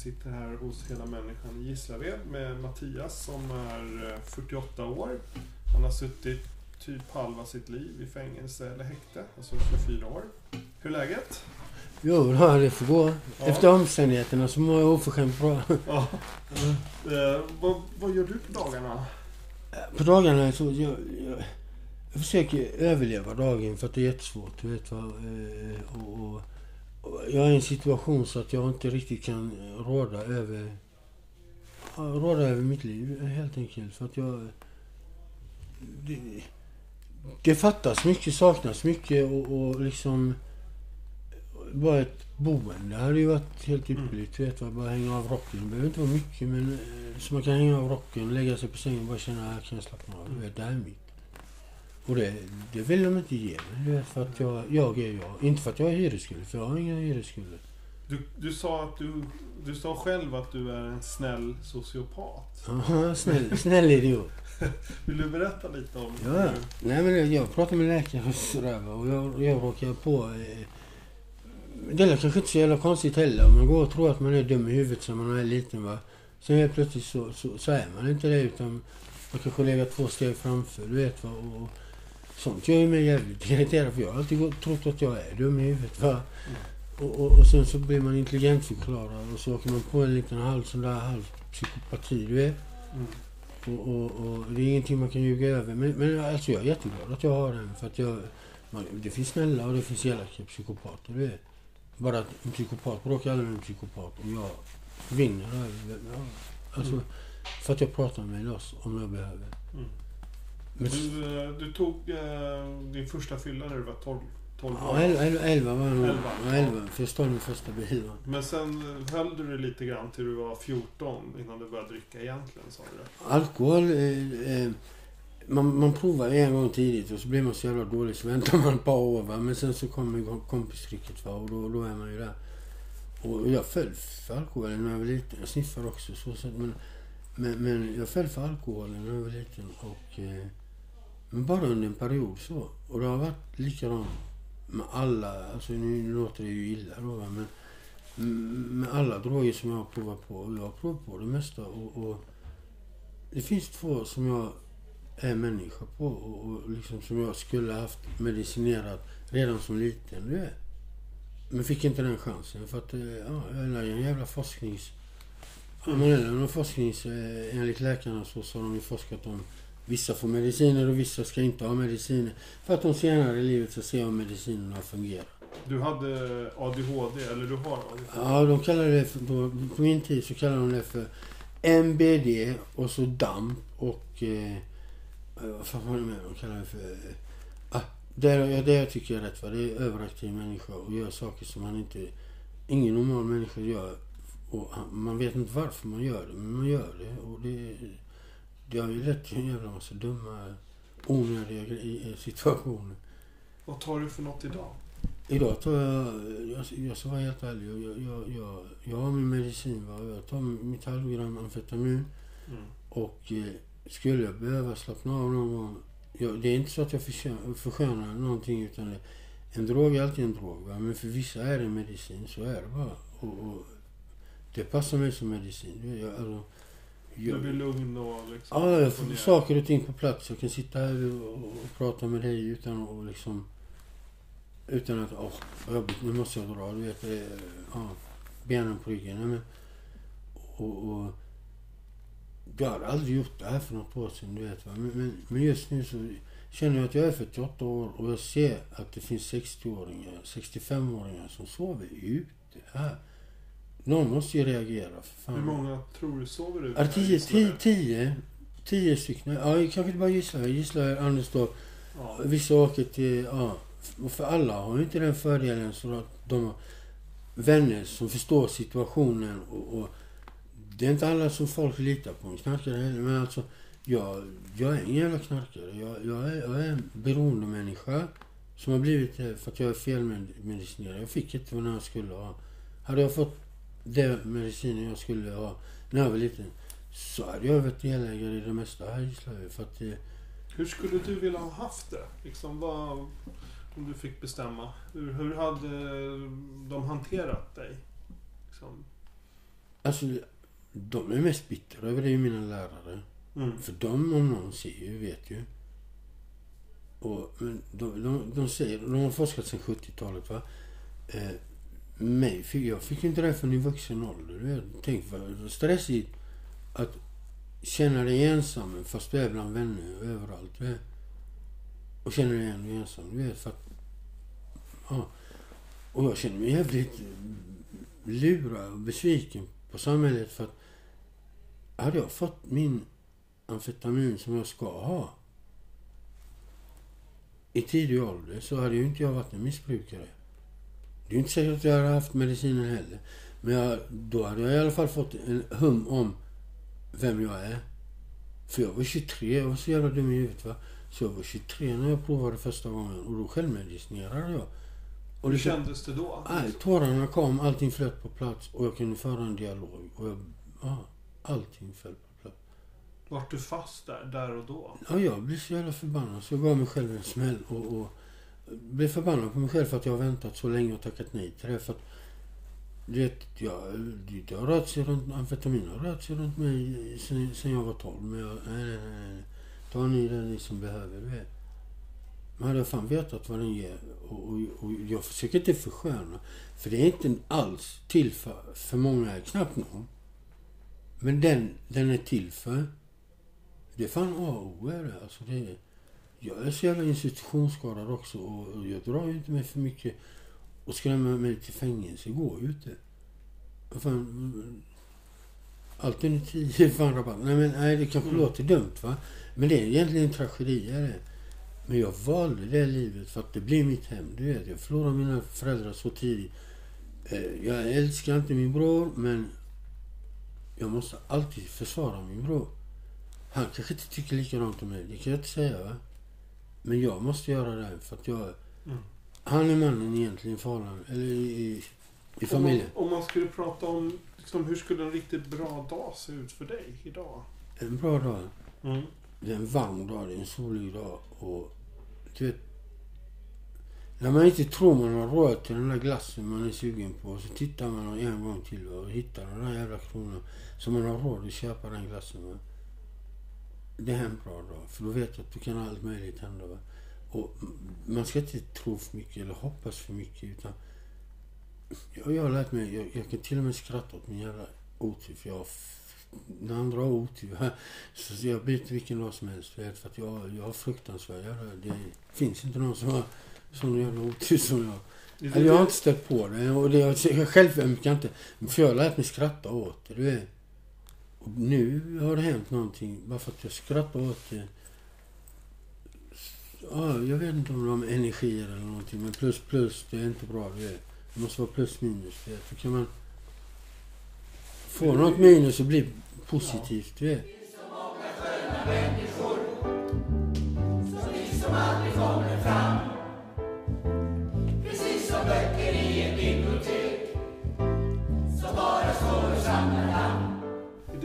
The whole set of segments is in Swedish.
Sitter här hos Hela Människan i Gislaved med Mattias som är 48 år. Han har suttit typ halva sitt liv i fängelse eller häkte, alltså 24 år. Hur är läget? Jo, det får gå. Ja. Efter omständigheterna så mår jag oförskämt bra. Ja. Eh, vad, vad gör du på dagarna? På dagarna så... Jag, jag, jag försöker överleva dagen för att det är jättesvårt. Du vet vad. eh, och, och jag är i en situation så att jag inte riktigt kan råda över... Råda över mitt liv helt enkelt. För att jag... Det, det fattas mycket, saknas mycket och, och liksom... Bara ett boende hade ju varit helt ypperligt. Du vet vad, bara hänga av rocken. Det behöver inte vara mycket men eh, så man kan hänga av rocken, lägga sig på sängen och bara känna att här kan jag slappna av. Det här är mitt. Och det, det vill de inte ge mig. För att jag, jag är jag. Inte för att jag har hyresskulder, för jag har inga hyresskulder. Du, du sa att du, du sa själv att du är en snäll sociopat. Snäll, snäll idiot. Vill du berätta lite om Ja, hur- nej men jag pratar med läkare och sådär och jag, jag råkar på... Eh, det är kanske inte så jävla konstigt heller. Om man går och tror att man är dum i huvudet som man är liten va. Sen helt plötsligt så, så, så är man inte det utan man kanske lägger två steg framför, du vet va. Och sånt gör ju mig jävligt irriterad för jag har alltid trott att jag är dum i huvudet va. Och, och, och sen så blir man intelligentförklarad och så åker man på en liten halv sån där halv psykopati, du vet. Mm. Och, och, och det är ingenting man kan ljuga över. Men, men alltså jag är jätteglad att jag har den. För att jag, man, det finns snälla och det finns elaka psykopater. Du vet. Bara att en psykopat bråkar aldrig med en psykopat. Och jag vinner alltså, Mm. För att jag pratar med loss om jag behöver. Mm. Du, eh, du tog eh, din första fylla när du var 12, 12 ja, år. elva, elva, elva var jag nog. Elva. Ja, elva. För jag stal min första bil. Men sen höll du det lite grann till du var 14 innan du började dricka egentligen, sa du det? Alkohol... Eh, eh, man, man provar en gång tidigt och så blir man så jävla dålig så väntar man ett par år. Va? Men sen så kommer kom- kompistricket va? och då, då är man ju där. Och jag föll för alkoholen när jag var liten. Jag sniffade också. Så, så, men, men, men jag föll för alkoholen när jag var liten. Och, eh, men bara under en period så. Och det har varit likadant med alla. Alltså nu, låter det ju illa då va? men med alla droger som jag har provat på. Och jag har provat på det mesta. Och, och det finns två som jag är människa på och, och liksom som jag skulle haft medicinerat redan som liten. Du vet. Men fick inte den chansen för att eh, ja, jag är en jävla forsknings... Ja, man är någon forsknings... Eh, enligt läkarna så, så har de ju forskat om vissa får mediciner och vissa ska inte ha mediciner. För att de senare i livet ska se om medicinerna fungerar. Du hade ADHD, eller du har ADHD? Ja, de kallar det för, på, på min tid så kallar de det för MBD och så DAMP och... Eh, vad fan var det mer de kallar det för? Ah, det, det jag tycker är rätt va. Det är överaktiv människa och gör saker som man inte... Ingen normal människa gör. Och han- man vet inte varför man gör det, men man gör det. Och det, det har ju lett till en jävla massa dumma, onödiga situationer. Vad tar du för något idag? Idag tar jag, jag, jag ska vara helt ärlig, jag, jag, jag, jag har min medicin. Va? Jag tar mitt halvgram amfetamin Mm. och eh, skulle jag behöva slappna av någon gång. Jag, det är inte så att jag förskönar, förskönar någonting utan det, en drog är alltid en drog. Va? Men för vissa är det medicin, så är det bara. Och, och det passar mig som medicin. Jag, alltså, Du jag, blir lugn och liksom... Ja, jag får saker och ting på plats. Jag kan sitta här och, och prata med dig utan att liksom... Utan att, åh, vad jobbigt, nu måste jag dra. Du vet, är, ja, benen på ryggen. Nej, men, och, och, jag hade aldrig gjort det här för något år sedan, du vet. Va? Men, men, men just nu så känner jag att jag är 48 år och jag ser att det finns 60-åringar, 65-åringar som sover ute här. Någon måste ju reagera, för fan. Hur många tror du sover ute? Ja, tio, tio, tio, tio stycken. Ja, kanske inte bara Gislaved. Gislaved, Anderstorp. Ja. Vissa åker till... Ja. Och för alla har ju inte den fördelen så att de har vänner som förstår situationen och, och det är inte alla som folk litar på. Knarkare heller. Men alltså, jag, jag är ingen jävla knarkare. Jag, jag, är, jag är en beroendemänniska som har blivit det för att jag är felmedicinerad. Jag fick inte vad jag skulle ha. Hade jag fått den medicinen jag skulle ha när jag var liten så hade jag varit delägare i det mesta här i Sverige. För att Hur skulle du vilja ha haft det? Liksom, vad, om du fick bestämma. Hur, hur hade de hanterat dig? Liksom. alltså, de är mest bittra över det, mina lärare. Mm. För de om någon ser ju, vet ju. Och, men de, de, de säger, de har forskat sedan 70-talet va. Eh, mig jag fick inte det förrän i vuxen ålder. Tänk vad stressigt att känna dig ensam fast du är bland vänner överallt. Du vet. Och känner dig ändå ensam. Du vet, för att, ja. Och jag känner mig jävligt lurad och besviken på samhället för att hade jag fått min amfetamin som jag ska ha i tidig ålder så hade ju inte jag varit en missbrukare. Det är inte säkert att jag hade haft medicinen heller. Men jag, då hade jag i alla fall fått en hum om vem jag är. För jag var 23, jag var så jävla dum i huvudet va. Så jag var 23 när jag provade första gången och då självmedicinerade jag. Och Hur liksom- kändes det då? Nej, tårarna kom, allting flöt på plats och jag kunde föra en dialog. Och jag, ja, allting föll på plats. Vart du fast där, där och då? Ja, jag blev så jävla förbannad så jag gav mig själv en smäll och, och blir förbannad på mig själv för att jag har väntat så länge och tackat nej till det. För att, du vet, jag, det, har rört sig runt, amfetamin har rört sig runt mig sen, sen jag var 12. Men jag, nej, nej, nej, nej. Ta ni den ni som behöver, det. Men hade jag fan vetat vad den ger och, och, och jag försöker inte försköna. För det är inte alls till för, för många, knappt någon. Men den, den är till för. Det är fan A och O är det. Alltså det är, jag är så jävla institutionsskadad också och jag drar ju inte mig för mycket och skrämmer mig till fängelse går ju inte. Fan, allt under tio är fan rabatt. Nej men nej, det kanske Mm. låter dumt va. Men det är egentligen en tragedi är det. Men jag valde det livet för att det blir mitt hem. Du vet, jag förlorade mina föräldrar så tidigt. Eh, Jag älskar inte min bror men jag måste alltid försvara min bror. Han kanske inte tycker likadant om mig, det kan jag inte säga va. Men jag måste göra det för att jag... Mm. Han är mannen egentligen i eller i, i familjen. Om man, om man skulle prata om liksom, hur skulle en riktigt bra dag se ut för dig idag? En bra dag. Mm. Det är en varm dag, det är en solig dag och du vet... När man inte tror man har råd till den där glassen man är sugen på så tittar man en gång till och hittar den där jävla kronan så man har råd att köpa den glassen. Va? Det är en bra dag för då vet du att du kan allt möjligt hända. Va? Och man ska inte tro för mycket eller hoppas för mycket utan jag, jag har lärt mig, jag, jag kan till och med skratta åt min jävla otur för jag när andra har otur. Så jag byter vilken dag som helst för att jag, jag har fruktansvärd. Det finns inte någon som har sån jävla otur som jag. Eller jag har inte stött på det. Och det jag självömkar inte. För jag har lärt mig skratta åt det. Du vet. Och nu har det hänt någonting. Bara för att jag skrattar åt det. Ja, jag vet inte om det har med energier eller någonting. Men plus plus, det är inte bra. Du vet. Det måste vara plus minus. Vet. Då kan man få något minus och bli positivt. Du vet.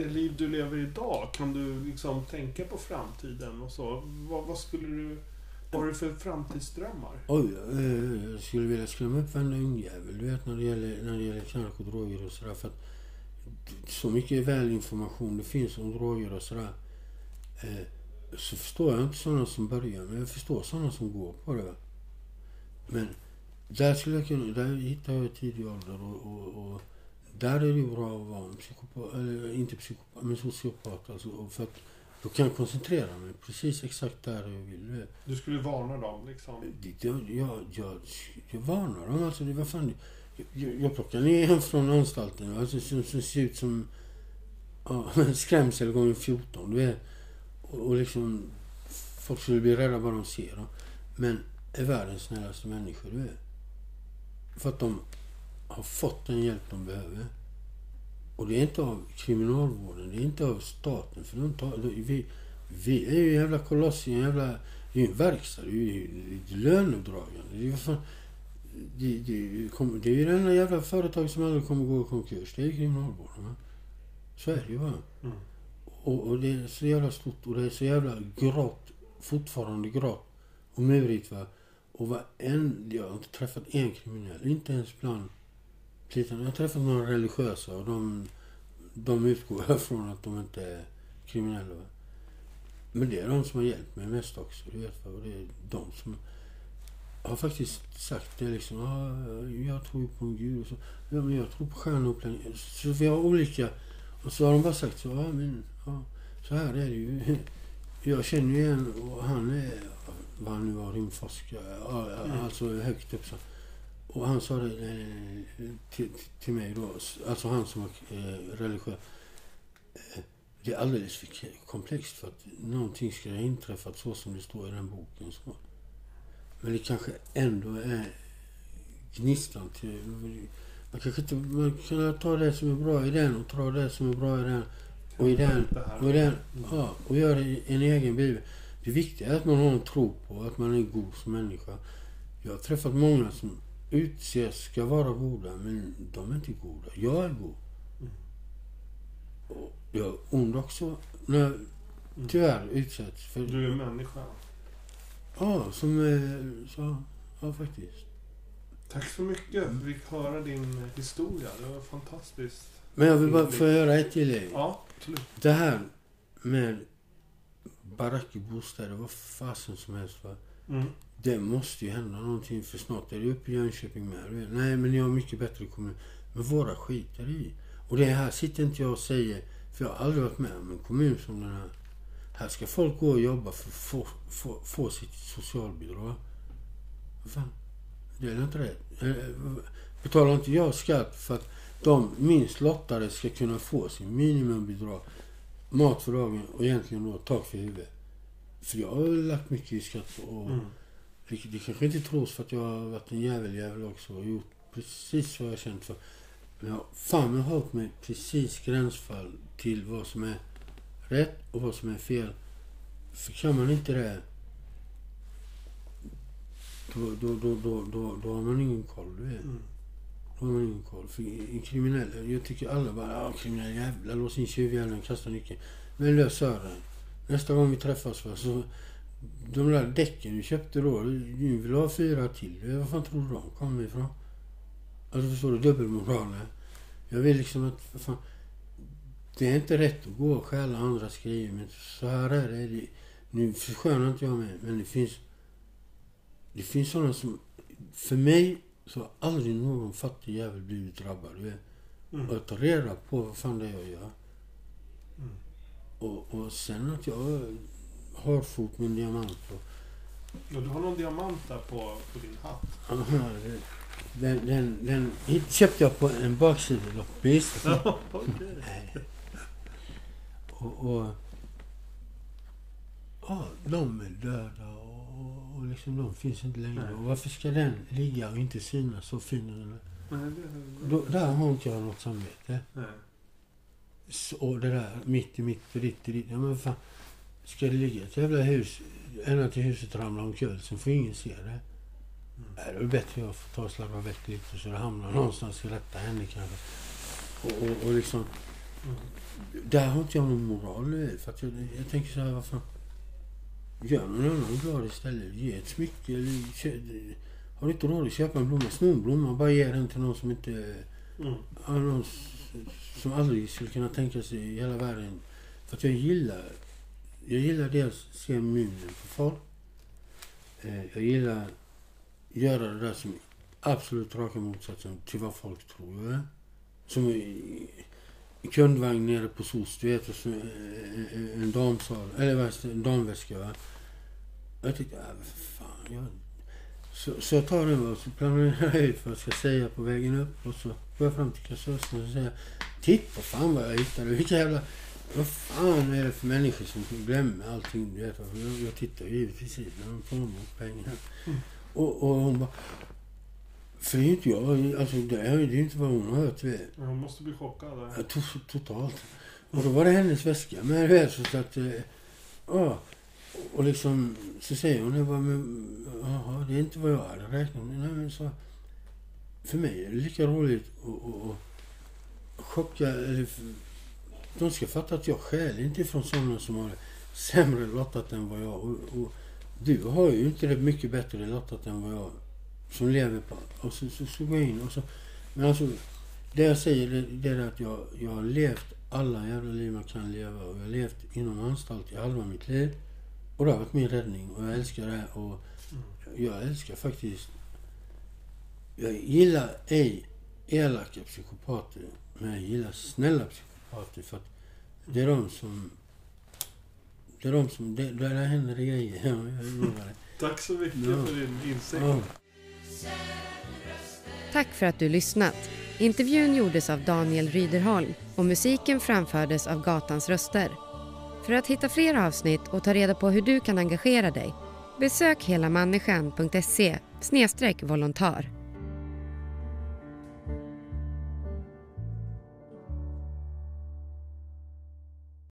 Det liv du lever idag, kan du liksom tänka på framtiden och så? Vad, vad skulle du... Vad har du för framtidsdrömmar? Oj, eh, jag skulle vilja skrämma upp varenda ungjävel. Du vet när det gäller, när det gäller knark och droger och sådär. För att så mycket välinformation det finns om droger och sådär. Eh, så förstår jag inte sådana som börjar. Men jag förstår sådana som går på det. Men där skulle jag kunna, där hittar jag i tidig ålder och, och, och där är det ju bra att vara en psykopat, eller inte psykopat, men sociopat. Alltså, för att då kan jag koncentrera mig precis exakt där jag vill. du skulle varna dem liksom? Jag, jag, jag, jag varnar dem. Alltså, det var fan, jag, jag plockar ner hem från anstalten alltså, som, som ser ut som ja, en skrämsel gånger 14. Du vet. Och, och liksom, folk skulle bli rädda vad de ser. Då. Men är världens snällaste människor. Du vet. För att de har fått den hjälp de behöver. Och det är inte av kriminalvården, det är inte av staten. För de tar, vi, Vi är ju en jävla koloss, en jävla... Det är ju en verkstad. Det är ju ett löneuppdragande. Det är ju fan... Det, det, kommer- det är ju det enda jävla företag som aldrig kommer gå i konkurs. Det är kriminalvården. Va? Så är det ju bara. Mm. Och, och det är så jävla stort och det är så jävla grått. Fortfarande grått och murigt va. Och varend, jag har inte träffat en kriminell. Inte ens bland jag har träffat några religiösa och de, de utgår jag från att de inte är kriminella. Men det är de som har hjälpt mig mest också. Du vet. Och det är de som har faktiskt sagt det liksom. Ja, jag tror ju på en gud. Och så, ja, men jag tror på stjärnupplänning. Så vi har olika. Och så har de bara sagt så. Ah, men ah, så här är det ju. Jag känner ju en och han är, vad han nu var, rymdforskare. Alltså högt upp så. Och han sa det eh, till, till mig då, alltså han som var eh, religiös. Eh, Det är alldeles för komplext för att någonting ska ha inträffat så som det står i den boken. Så. Men det kanske ändå är gnistan till... Man kanske inte... Man kan ta det som är bra i den och ta det som är bra i den. Och i den. Och, i den, ja, och göra en egen bibel. Det viktiga är att man har en tro på att man är god som människa. Jag har träffat många som utses ska vara goda, men de är inte goda. Jag är god. Mm. Och jag är ond också, när tyvärr utsätts för... Du är människa. Ja, som... eh, Så, ja, faktiskt. Tack så mycket. Vi fick höra din historia. Det var fantastiskt. Men jag vill bara få göra ett tillägg. Ja, absolut. Det här med barackbostäder, vad fasen som helst va. Mm. Det måste ju hända någonting för snart är det uppe i Jönköping med. Nej, men ni har mycket bättre kommun. Men våra skiter i. Och det här sitter inte jag och säger, för jag har aldrig varit med om en kommun som den här. Här ska folk gå och jobba för att få, få, få sitt socialbidrag. Fan? Det är väl inte rätt? Eh, eh, betalar inte jag skatt för att de minst lottade ska kunna få sin minimumbidrag, mat för dagen och egentligen då tak för huvudet. För jag har lagt mycket i skatt och Mm det, det kanske inte tros för att jag har varit en jävel jävel också och gjort precis vad jag har känt för. Men jag har fan med hållit mig precis gränsfall till vad som är rätt och vad som är fel. För kan man inte det då, då, då, då, då, då har man ingen koll. Du vet. Mm. Då har man ingen koll. För en kriminell, jag tycker alla bara ja kriminell jävla lås in tjuvjäveln, kasta nyckeln. Men lös dörren. Nästa gång vi träffas va, så de där däcken du köpte då, du vill ha fyra till. Var fan tror du de kommer ifrån? Alltså förstår du, dubbelmoralen. Jag vill liksom att, fan, det är inte rätt att gå och stjäla andras grejer, men så här är det. nu förskönar inte jag mig, men det finns, det finns sådana som, för mig så har aldrig någon fattig jävel blivit drabbad. Mm. Och jag tar reda på vad fan det är jag gör. Mm. Och, och sen att jag har fot med en diamant. Och, Ja, du har någon diamant där på, på din hatt. aha, det- den, den, den köpte jag på en baksidoloppis. Ja. Nej. Och, och... Ja, de är döda och, och liksom de finns inte längre. Nej. Och varför ska den ligga och inte synas så fin den är? Nej, det... Då, där har inte jag något samvete. Nej. Så, och det där mitt i mitt och ditt i ditt. Ja men fan. Ska det ligga ett jävla hus ända till huset ramlar omkull sen får ingen se det. Mm. Det är bättre jag får ta och slarva väck lite så det hamnar någonstans i rätta händer kanske. Och, och, och liksom. Där har inte jag någon moral vet, För att jag, jag tänker så här, vad fan. Gör någon annan glad istället. Ge ett smycke eller kö- Har du inte råd att köpa en blomma, sno en blomma. Bara ge den till någon som inte... Mm. Någon som aldrig skulle kunna tänka sig i hela världen. För att jag gillar... Jag gillar dels att se munnen på folk. Eh, jag gillar att göra det där som är absolut raka motsatsen till vad folk tror jag är. Som i, kundvagn nere på SOS, du vet, och så, eh, eh, en damsal, eller vad en damväska va. Jag tyckte, äh, fan, jag... Så, så jag tar den och så planerar jag ut vad jag ska säga på vägen upp och så går jag fram till kassörskan och säger Titta fan vad jag hittade, vilka jävla... Vad fan är det för människor som glömmer allting? Du vet, jag, jag tittar givetvis i när de plånbok pengar. Mm. Och, och hon bara... För det är ju inte jag, alltså det är ju inte vad hon har hört. vet. Hon måste bli chockad. Ja, to, totalt. Och då var det hennes väska. Men du vet så att... eh, Ja. Och liksom, så säger hon, jag bara, men, jaha, det är inte vad jag hade räknat med. Nej, men så, för mig är det lika roligt att chocka, eller de ska fatta att jag skäl inte från sådana som har det sämre lottat än vad jag. Och, och du har ju inte det mycket bättre lottat än vad jag som lever på. Och så, så, så går jag in och så. Men alltså, det jag säger det, det är att jag, jag har levt alla jävla liv man kan leva. Och jag har levt inom anstalt i halva mitt liv. Och det har varit min räddning. Och jag älskar det. Och jag älskar faktiskt... Jag gillar ej elaka psykopater. Men jag gillar snälla psykopater. För att det är de som... Det är de som... Det, där händer det grejer. Jag lovar. Tack så mycket Ja. för din insikt. Ja. Tack för att du lyssnat. Intervjun gjordes av Daniel Ryderholm och musiken framfördes av Gatans röster. För att hitta fler avsnitt och ta reda på hur du kan engagera dig besök helamänniskan.se volontär.